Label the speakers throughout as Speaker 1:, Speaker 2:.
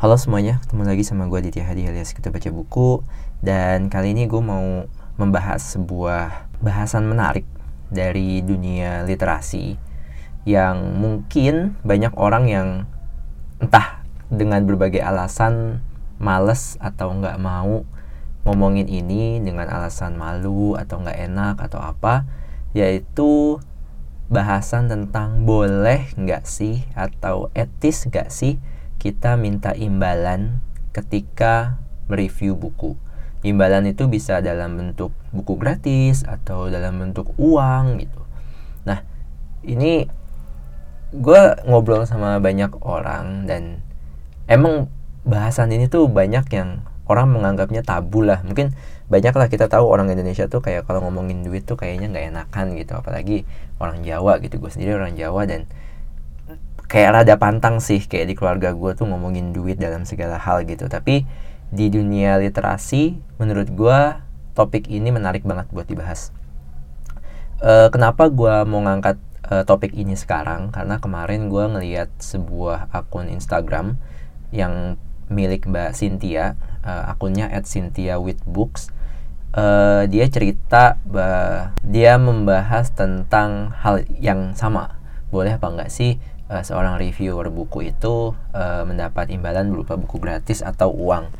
Speaker 1: Halo semuanya, ketemu lagi sama gue Aditya Hadi alias kita baca buku. Dan kali ini gue mau membahas sebuah bahasan menarik dari dunia literasi Yang mungkin banyak orang yang entah dengan berbagai alasan males atau nggak mau ngomongin ini dengan alasan malu atau nggak enak atau apa Yaitu bahasan tentang boleh nggak sih atau etis nggak sih kita minta imbalan ketika mereview buku. Imbalan itu bisa dalam bentuk buku gratis atau dalam bentuk uang gitu. Nah, ini gue ngobrol sama banyak orang dan emang bahasan ini tuh banyak yang orang menganggapnya tabu lah. Mungkin banyak lah kita tahu orang Indonesia tuh kayak kalau ngomongin duit tuh kayaknya nggak enakan gitu. Apalagi orang Jawa gitu. Gue sendiri orang Jawa dan kayak rada pantang sih kayak di keluarga gue tuh ngomongin duit dalam segala hal gitu tapi di dunia literasi menurut gue topik ini menarik banget buat dibahas uh, kenapa gue mau ngangkat uh, topik ini sekarang karena kemarin gue ngeliat sebuah akun Instagram yang milik Mbak Cynthia uh, akunnya at Cynthia with Books uh, dia cerita bahwa dia membahas tentang hal yang sama boleh apa enggak sih uh, seorang reviewer buku itu uh, mendapat imbalan berupa buku gratis atau uang.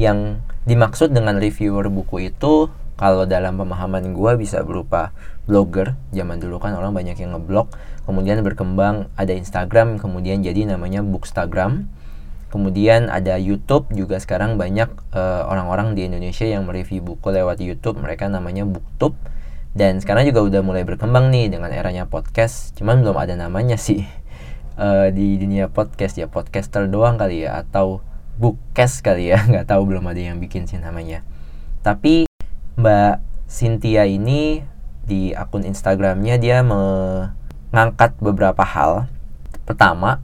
Speaker 1: Yang dimaksud dengan reviewer buku itu kalau dalam pemahaman gue bisa berupa blogger. Zaman dulu kan orang banyak yang ngeblog, kemudian berkembang ada Instagram, kemudian jadi namanya Bookstagram. Kemudian ada YouTube juga sekarang banyak uh, orang-orang di Indonesia yang mereview buku lewat YouTube, mereka namanya Booktube. Dan sekarang juga udah mulai berkembang nih dengan eranya podcast, cuman belum ada namanya sih. Uh, di dunia podcast ya podcaster doang kali ya atau bookcast kali ya. Nggak tahu belum ada yang bikin sih namanya. Tapi Mbak Cynthia ini di akun Instagramnya dia mengangkat beberapa hal. Pertama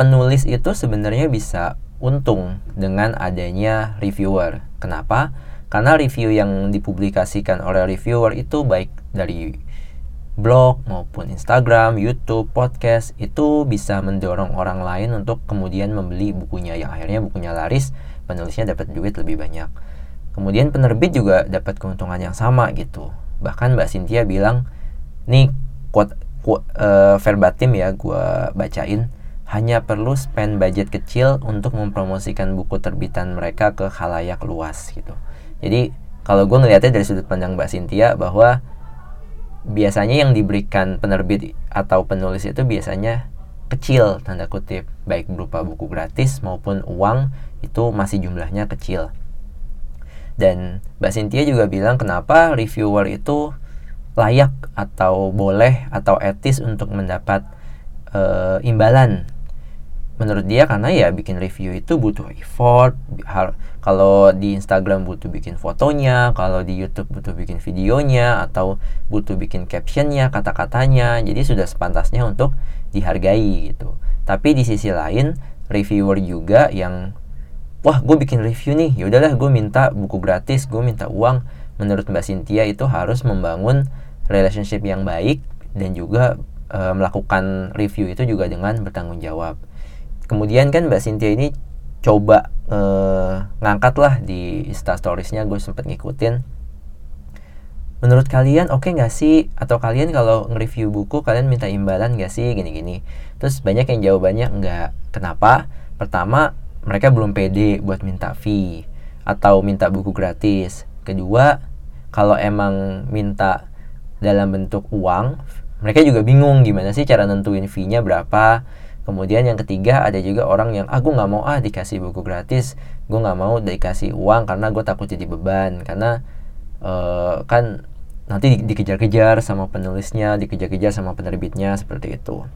Speaker 1: penulis itu sebenarnya bisa untung dengan adanya reviewer kenapa karena review yang dipublikasikan oleh reviewer itu baik dari blog maupun Instagram, YouTube, podcast itu bisa mendorong orang lain untuk kemudian membeli bukunya yang akhirnya bukunya laris, penulisnya dapat duit lebih banyak. Kemudian penerbit juga dapat keuntungan yang sama gitu. Bahkan Mbak Cynthia bilang, nih quote, quote uh, verbatim ya gue bacain, hanya perlu spend budget kecil untuk mempromosikan buku terbitan mereka ke khalayak luas gitu. Jadi kalau gue ngelihatnya dari sudut pandang Mbak Cynthia bahwa biasanya yang diberikan penerbit atau penulis itu biasanya kecil tanda kutip. Baik berupa buku gratis maupun uang itu masih jumlahnya kecil. Dan Mbak Cynthia juga bilang kenapa reviewer itu layak atau boleh atau etis untuk mendapat uh, imbalan menurut dia karena ya bikin review itu butuh effort kalau di Instagram butuh bikin fotonya kalau di YouTube butuh bikin videonya atau butuh bikin captionnya kata-katanya jadi sudah sepantasnya untuk dihargai gitu. Tapi di sisi lain reviewer juga yang wah gue bikin review nih yaudahlah gue minta buku gratis gue minta uang. Menurut Mbak Cynthia itu harus membangun relationship yang baik dan juga melakukan review itu juga dengan bertanggung jawab kemudian kan Mbak Cynthia ini coba uh, ngangkat lah di Insta Storiesnya gue sempet ngikutin. Menurut kalian oke okay nggak sih? Atau kalian kalau nge-review buku kalian minta imbalan nggak sih? Gini-gini. Terus banyak yang jawabannya enggak kenapa? Pertama mereka belum pede buat minta fee atau minta buku gratis. Kedua kalau emang minta dalam bentuk uang mereka juga bingung gimana sih cara nentuin fee-nya berapa Kemudian yang ketiga ada juga orang yang ah gue nggak mau ah dikasih buku gratis, gue nggak mau dikasih uang karena gue takut jadi beban karena uh, kan nanti dikejar-kejar sama penulisnya, dikejar-kejar sama penerbitnya seperti itu.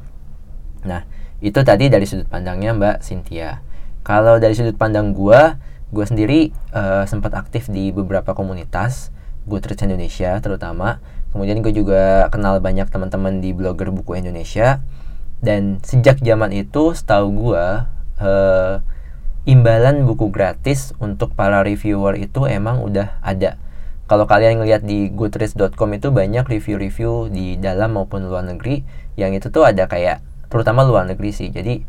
Speaker 1: Nah itu tadi dari sudut pandangnya Mbak Cynthia. Kalau dari sudut pandang gue, gue sendiri uh, sempat aktif di beberapa komunitas Goodreads Indonesia terutama. Kemudian gue juga kenal banyak teman-teman di blogger buku Indonesia dan sejak zaman itu setahu gue uh, imbalan buku gratis untuk para reviewer itu emang udah ada. Kalau kalian ngeliat di goodreads.com itu banyak review-review di dalam maupun luar negeri yang itu tuh ada kayak terutama luar negeri sih. Jadi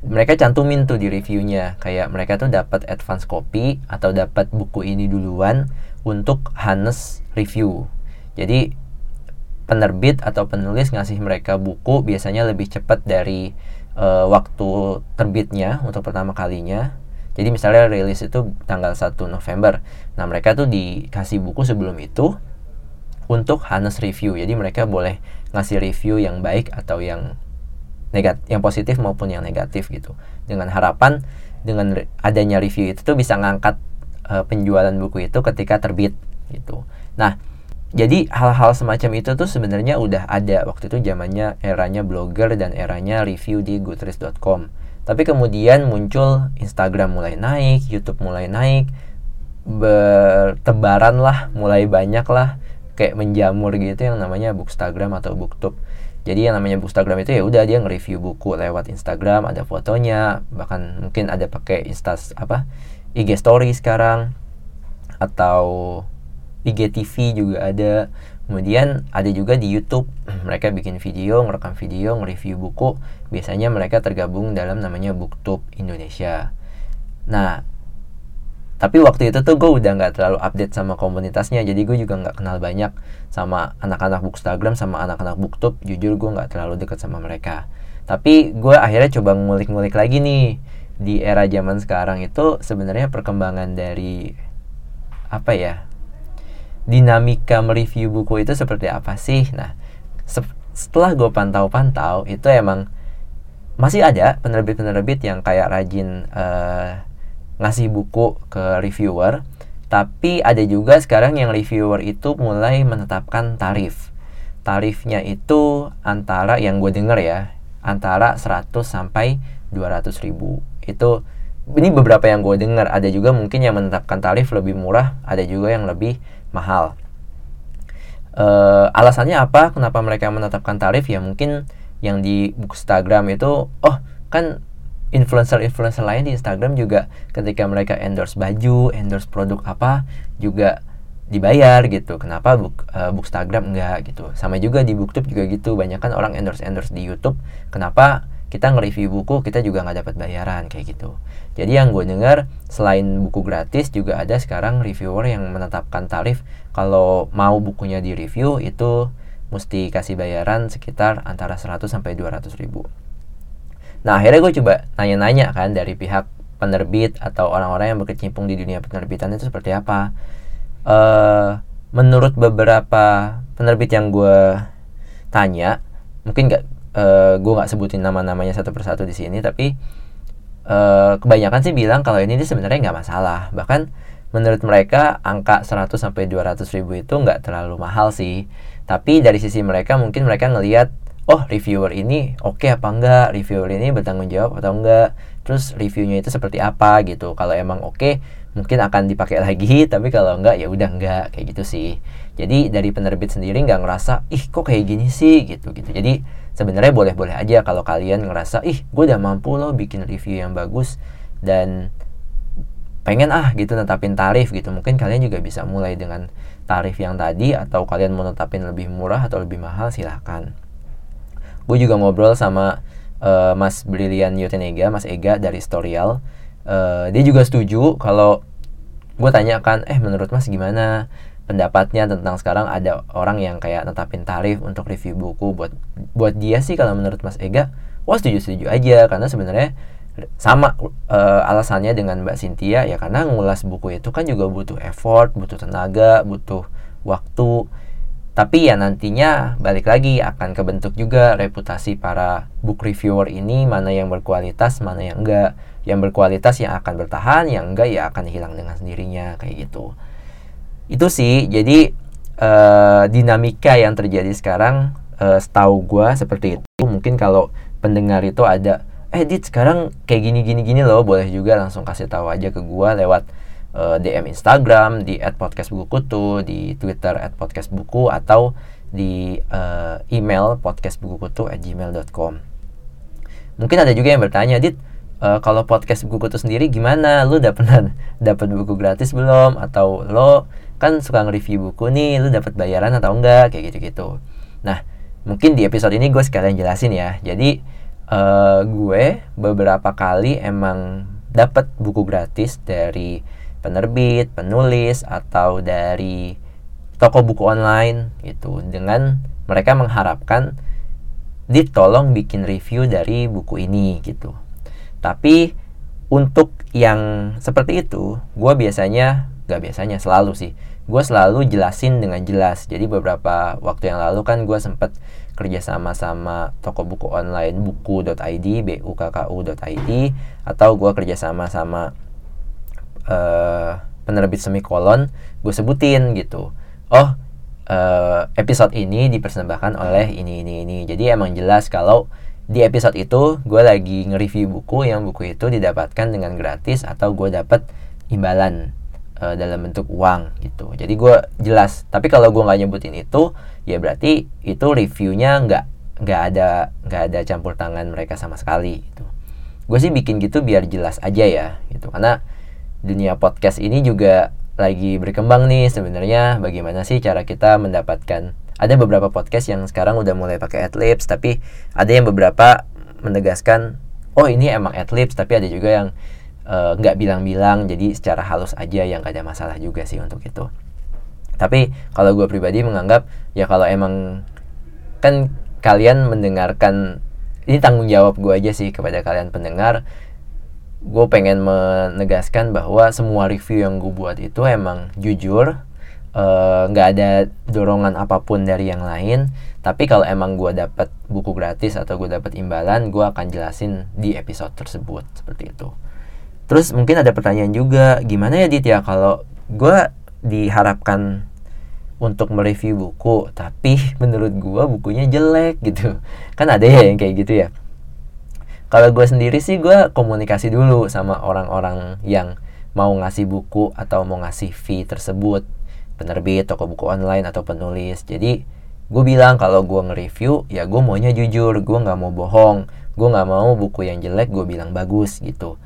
Speaker 1: mereka cantumin tuh di reviewnya kayak mereka tuh dapat advance copy atau dapat buku ini duluan untuk Hanes review. Jadi penerbit atau penulis ngasih mereka buku biasanya lebih cepat dari uh, waktu terbitnya untuk pertama kalinya. Jadi misalnya rilis itu tanggal 1 November. Nah, mereka tuh dikasih buku sebelum itu untuk Hanes review. Jadi mereka boleh ngasih review yang baik atau yang negatif, yang positif maupun yang negatif gitu. Dengan harapan dengan adanya review itu tuh bisa ngangkat uh, penjualan buku itu ketika terbit gitu. Nah, jadi hal-hal semacam itu tuh sebenarnya udah ada waktu itu zamannya eranya blogger dan eranya review di goodreads.com. Tapi kemudian muncul Instagram mulai naik, YouTube mulai naik, bertebaran lah, mulai banyak lah kayak menjamur gitu yang namanya bookstagram atau booktube. Jadi yang namanya bookstagram itu ya udah dia nge-review buku lewat Instagram, ada fotonya, bahkan mungkin ada pakai Instas apa IG story sekarang atau IGTV juga ada. Kemudian ada juga di YouTube. Mereka bikin video ngerekam video nge-review buku. Biasanya mereka tergabung dalam namanya Booktube Indonesia. Nah tapi waktu itu tuh gue udah nggak terlalu update sama komunitasnya. Jadi gue juga nggak kenal banyak sama anak-anak bookstagram sama anak-anak booktube. Jujur gue nggak terlalu dekat sama mereka. Tapi gue akhirnya coba ngulik-ngulik lagi nih. Di era zaman sekarang itu sebenarnya perkembangan dari apa ya dinamika mereview buku itu seperti apa sih? Nah se setelah gue pantau-pantau itu emang masih ada penerbit-penerbit yang kayak rajin uh, ngasih buku ke reviewer tapi ada juga sekarang yang reviewer itu mulai menetapkan tarif. Tarifnya itu antara yang gue denger ya antara 100 sampai 200 ribu. Itu ini beberapa yang gue dengar ada juga mungkin yang menetapkan tarif lebih murah ada juga yang lebih mahal. Uh, alasannya apa? Kenapa mereka menetapkan tarif? Ya mungkin yang di Instagram itu, oh kan influencer-influencer lain di Instagram juga ketika mereka endorse baju, endorse produk apa juga dibayar gitu. Kenapa book uh, Bookstagram enggak gitu. Sama juga di Booktube juga gitu. Banyak kan orang endorse endorse di YouTube. Kenapa kita nge-review buku kita juga nggak dapat bayaran kayak gitu. Jadi yang gue dengar selain buku gratis juga ada sekarang reviewer yang menetapkan tarif. Kalau mau bukunya di review itu mesti kasih bayaran sekitar antara 100 sampai 200 ribu. Nah akhirnya gue coba nanya-nanya kan dari pihak penerbit atau orang-orang yang berkecimpung di dunia penerbitan itu seperti apa. Uh, menurut beberapa penerbit yang gue tanya mungkin nggak uh, eh, gue nggak sebutin nama-namanya satu persatu di sini tapi uh, kebanyakan sih bilang kalau ini sebenarnya nggak masalah. Bahkan menurut mereka angka 100 sampai 200 ribu itu nggak terlalu mahal sih. Tapi dari sisi mereka mungkin mereka ngelihat oh reviewer ini oke okay apa enggak reviewer ini bertanggung jawab atau enggak terus reviewnya itu seperti apa? gitu. Kalau emang oke okay, mungkin akan dipakai lagi tapi kalau enggak ya udah enggak kayak gitu sih. Jadi dari penerbit sendiri nggak ngerasa ih kok kayak gini sih? Gitu gitu. Jadi sebenarnya boleh-boleh aja kalau kalian ngerasa ih gue udah mampu loh bikin review yang bagus dan pengen ah gitu netapin tarif gitu. Mungkin kalian juga bisa mulai dengan tarif yang tadi atau kalian mau netapin lebih murah atau lebih mahal silahkan. Gue juga ngobrol sama uh, Mas Brilian Yotenega Mas Ega dari Storyal uh, dia juga setuju kalau gue tanyakan eh menurut Mas gimana pendapatnya tentang sekarang? Ada orang yang kayak netapin tarif untuk review buku buat buat dia sih kalau menurut Mas Ega. Wah setuju setuju aja karena sebenarnya sama uh, alasannya dengan Mbak Cynthia ya karena ngulas buku itu kan juga butuh effort butuh tenaga butuh waktu. Tapi ya nantinya balik lagi akan kebentuk juga reputasi para book reviewer ini mana yang berkualitas mana yang enggak yang berkualitas yang akan bertahan yang enggak ya akan hilang dengan sendirinya kayak gitu. Itu sih jadi uh, dinamika yang terjadi sekarang uh, setahu gue seperti itu. Mungkin kalau pendengar itu ada eh dit sekarang kayak gini gini gini loh boleh juga langsung kasih tahu aja ke gue lewat uh, eh, DM Instagram di @podcastbukukutu di Twitter @podcastbuku atau di uh, email podcastbukukutu@gmail.com mungkin ada juga yang bertanya dit uh, kalau podcast buku tuh sendiri gimana? Lu udah pernah dapat buku gratis belum? Atau lo kan suka nge-review buku nih lu dapat bayaran atau enggak? Kayak gitu-gitu. Nah mungkin di episode ini gue sekalian jelasin ya. Jadi uh, gue beberapa kali emang dapat buku gratis dari penerbit, penulis atau dari toko buku online gitu. Dengan mereka mengharapkan ditolong bikin review dari buku ini gitu. Tapi untuk yang seperti itu, gue biasanya gak biasanya selalu sih, gue selalu jelasin dengan jelas. Jadi beberapa waktu yang lalu kan gue sempet kerja sama sama toko buku online buku.id, bukku.id, atau gue kerja sama sama uh, penerbit semikolon, gue sebutin gitu. Oh, uh, episode ini dipersembahkan oleh ini ini ini. Jadi emang jelas kalau di episode itu gue lagi nge-review buku yang buku itu didapatkan dengan gratis atau gue dapat imbalan uh, dalam bentuk uang gitu. Jadi gue jelas tapi kalau gue nggak nyebutin itu ya berarti itu reviewnya nggak nggak ada nggak ada campur tangan mereka sama sekali gitu. Gue sih bikin gitu biar jelas aja ya gitu. Karena dunia podcast ini juga lagi berkembang nih sebenarnya bagaimana sih cara kita mendapatkan ada beberapa podcast yang sekarang udah mulai pakai adlibs tapi ada yang beberapa menegaskan oh ini emang adlibs tapi ada juga yang Eh, nggak uh, bilang-bilang jadi secara halus aja yang gak ada masalah juga sih untuk itu. Tapi kalau gue pribadi menganggap ya kalau emang kan kalian mendengarkan ini tanggung jawab gue aja sih kepada kalian pendengar. Gue pengen menegaskan bahwa semua review yang gue buat itu emang jujur nggak uh, ada dorongan apa pun dari yang lain tapi kalau emang gue dapat buku gratis atau gue dapat imbalan gue akan jelasin di episode tersebut seperti itu Terus mungkin ada pertanyaan juga, gimana ya Dit ya kalau gue diharapkan untuk mereview buku, tapi menurut gue bukunya jelek gitu. Kan ada ya yang kayak gitu ya. Kalau gue sendiri sih gue komunikasi dulu sama orang-orang yang mau ngasih buku atau mau ngasih fee tersebut, penerbit, toko buku online atau penulis. Jadi gue bilang kalau gue nge-review ya gue maunya jujur, gue nggak mau bohong, gue nggak mau buku yang jelek gue bilang bagus gitu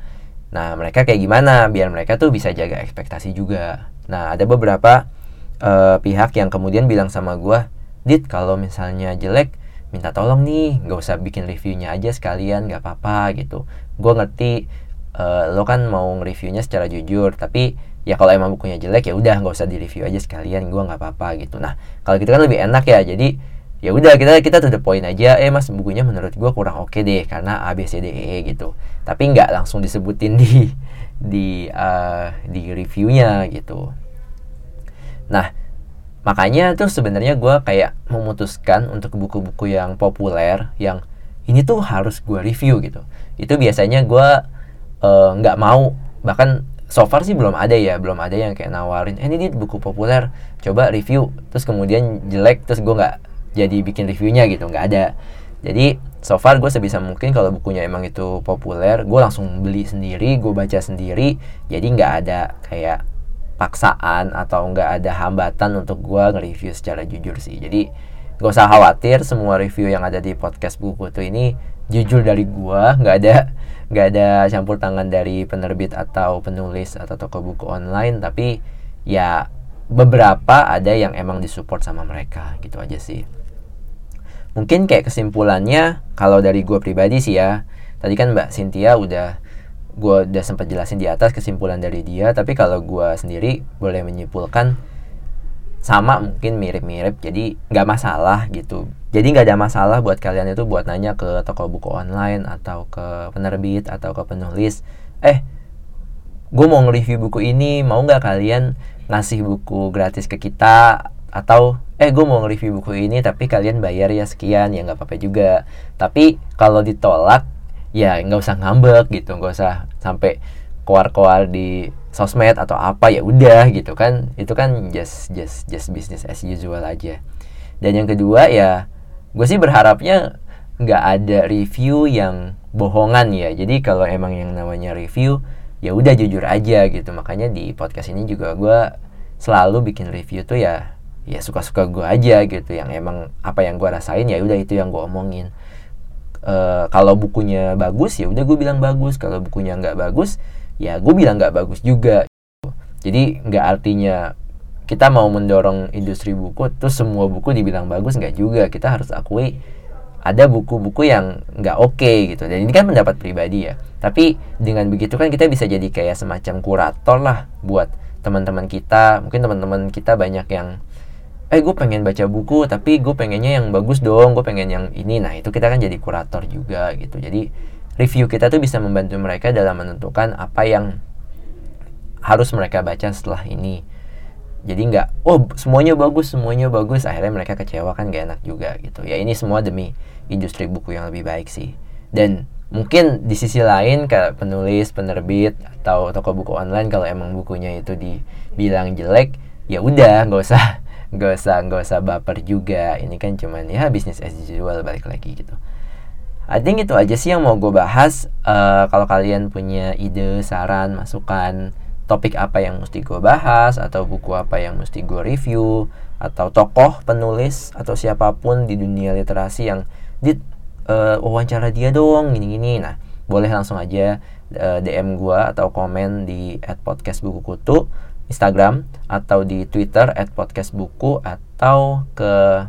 Speaker 1: Nah, mereka kayak gimana biar mereka tuh bisa jaga ekspektasi juga. Nah, ada beberapa uh, pihak yang kemudian bilang sama gue, Dit, kalau misalnya jelek, minta tolong nih, gak usah bikin reviewnya aja sekalian, gak apa-apa gitu. Gue ngerti uh, lo kan mau reviewnya secara jujur, tapi ya kalau emang bukunya jelek ya udah gak usah di review aja sekalian, gue nggak apa-apa gitu. Nah, kalau gitu kan lebih enak ya, jadi ya udah kita kita to the aja. Eh mas bukunya menurut gue kurang oke okay deh karena A B C D E, e gitu. Tapi nggak langsung disebutin di di uh, di reviewnya gitu. Nah makanya tuh sebenarnya gue kayak memutuskan untuk buku-buku yang populer yang ini tuh harus gue review gitu. Itu biasanya gue uh, nggak mau. Bahkan so far sih belum ada ya belum ada yang kayak nawarin eh, ini buku populer coba review. Terus kemudian jelek terus gue nggak jadi bikin reviewnya gitu nggak ada. Jadi so far gue sebisa mungkin kalau bukunya emang itu populer gue langsung beli sendiri gue baca sendiri. Jadi nggak ada kayak paksaan atau nggak ada hambatan untuk gue nge-review secara jujur sih. Jadi gak usah khawatir semua review yang ada di podcast buku itu ini jujur dari gue nggak ada nggak ada campur tangan dari penerbit atau penulis atau toko buku online tapi ya beberapa ada yang emang disupport sama mereka gitu aja sih. Mungkin kayak kesimpulannya kalau dari gue pribadi sih ya tadi kan mbak Cynthia udah gue udah sempat jelasin di atas kesimpulan dari dia tapi kalau gue sendiri boleh menyimpulkan sama mungkin mirip-mirip jadi nggak masalah gitu. Jadi nggak ada masalah buat kalian itu buat nanya ke toko buku online atau ke penerbit atau ke penulis eh gue mau nge-review buku ini mau nggak kalian ngasih buku gratis ke kita? Atau eh gue mau nge-review buku ini tapi kalian bayar ya sekian ya nggak apa-apa juga. Tapi kalau ditolak ya nggak usah ngambek gitu nggak usah sampai keluar-keluar di sosmed atau apa ya udah gitu kan. Itu kan just just just business as usual aja. Dan yang kedua ya gue sih berharapnya nggak ada review yang bohongan ya. Jadi kalau emang yang namanya review ya udah jujur aja gitu. Makanya di podcast ini juga gue selalu bikin review tuh ya ya suka-suka gue aja gitu. Yang emang apa yang gue rasain ya udah itu yang gue omongin. Uh, kalau bukunya bagus ya udah gue bilang bagus. Kalau bukunya nggak bagus ya gue bilang nggak bagus juga jadi nggak artinya kita mau mendorong industri buku terus semua buku dibilang bagus nggak juga. Kita harus akui ada buku-buku yang nggak oke okay, gitu. Dan ini kan pendapat pribadi ya. Tapi dengan begitu kan kita bisa jadi kayak semacam kurator lah buat teman-teman kita. Mungkin teman-teman kita banyak yang eh gue pengen baca buku tapi gue pengennya yang bagus dong gue pengen yang ini. Nah itu kita kan jadi kurator juga gitu. Jadi review kita tuh bisa membantu mereka dalam menentukan apa yang harus mereka baca setelah ini. Jadi nggak oh semuanya bagus semuanya bagus. Akhirnya mereka kecewa kan gak enak juga gitu. Ya ini semua demi industri buku yang lebih baik sih. Dan mungkin di sisi lain kayak penulis penerbit atau toko buku online kalau emang bukunya itu dibilang jelek ya udah nggak usah nggak usah nggak usah baper juga. Ini kan cuman ya bisnis as usual balik lagi gitu I think itu aja sih yang mau gue bahas. Uh, kalau kalian punya ide saran masukan topik apa yang mesti gue bahas atau buku apa yang mesti gue review atau tokoh penulis atau siapa pun di dunia literasi yang di uh, wawancara dia dong gini-gini. Nah boleh langsung aja uh, eh, DM gue atau komen di at podcast buku kutu Instagram atau di Twitter at podcast buku atau ke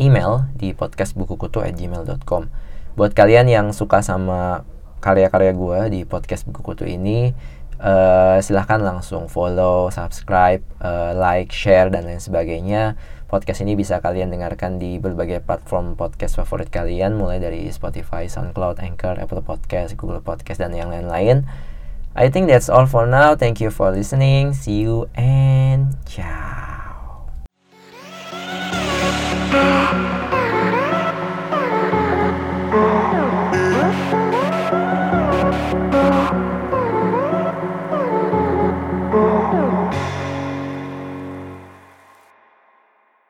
Speaker 1: email di podcastbukukutu at gmail.com buat kalian yang suka sama karya-karya gue di podcast buku kutu ini uh, silahkan langsung follow, subscribe, uh, like, share dan lain sebagainya podcast ini bisa kalian dengarkan di berbagai platform podcast favorit kalian mulai dari Spotify, SoundCloud, Anchor, Apple Podcast, Google Podcast dan yang lain-lain I think that's all for now. Thank you for listening. See you and ciao.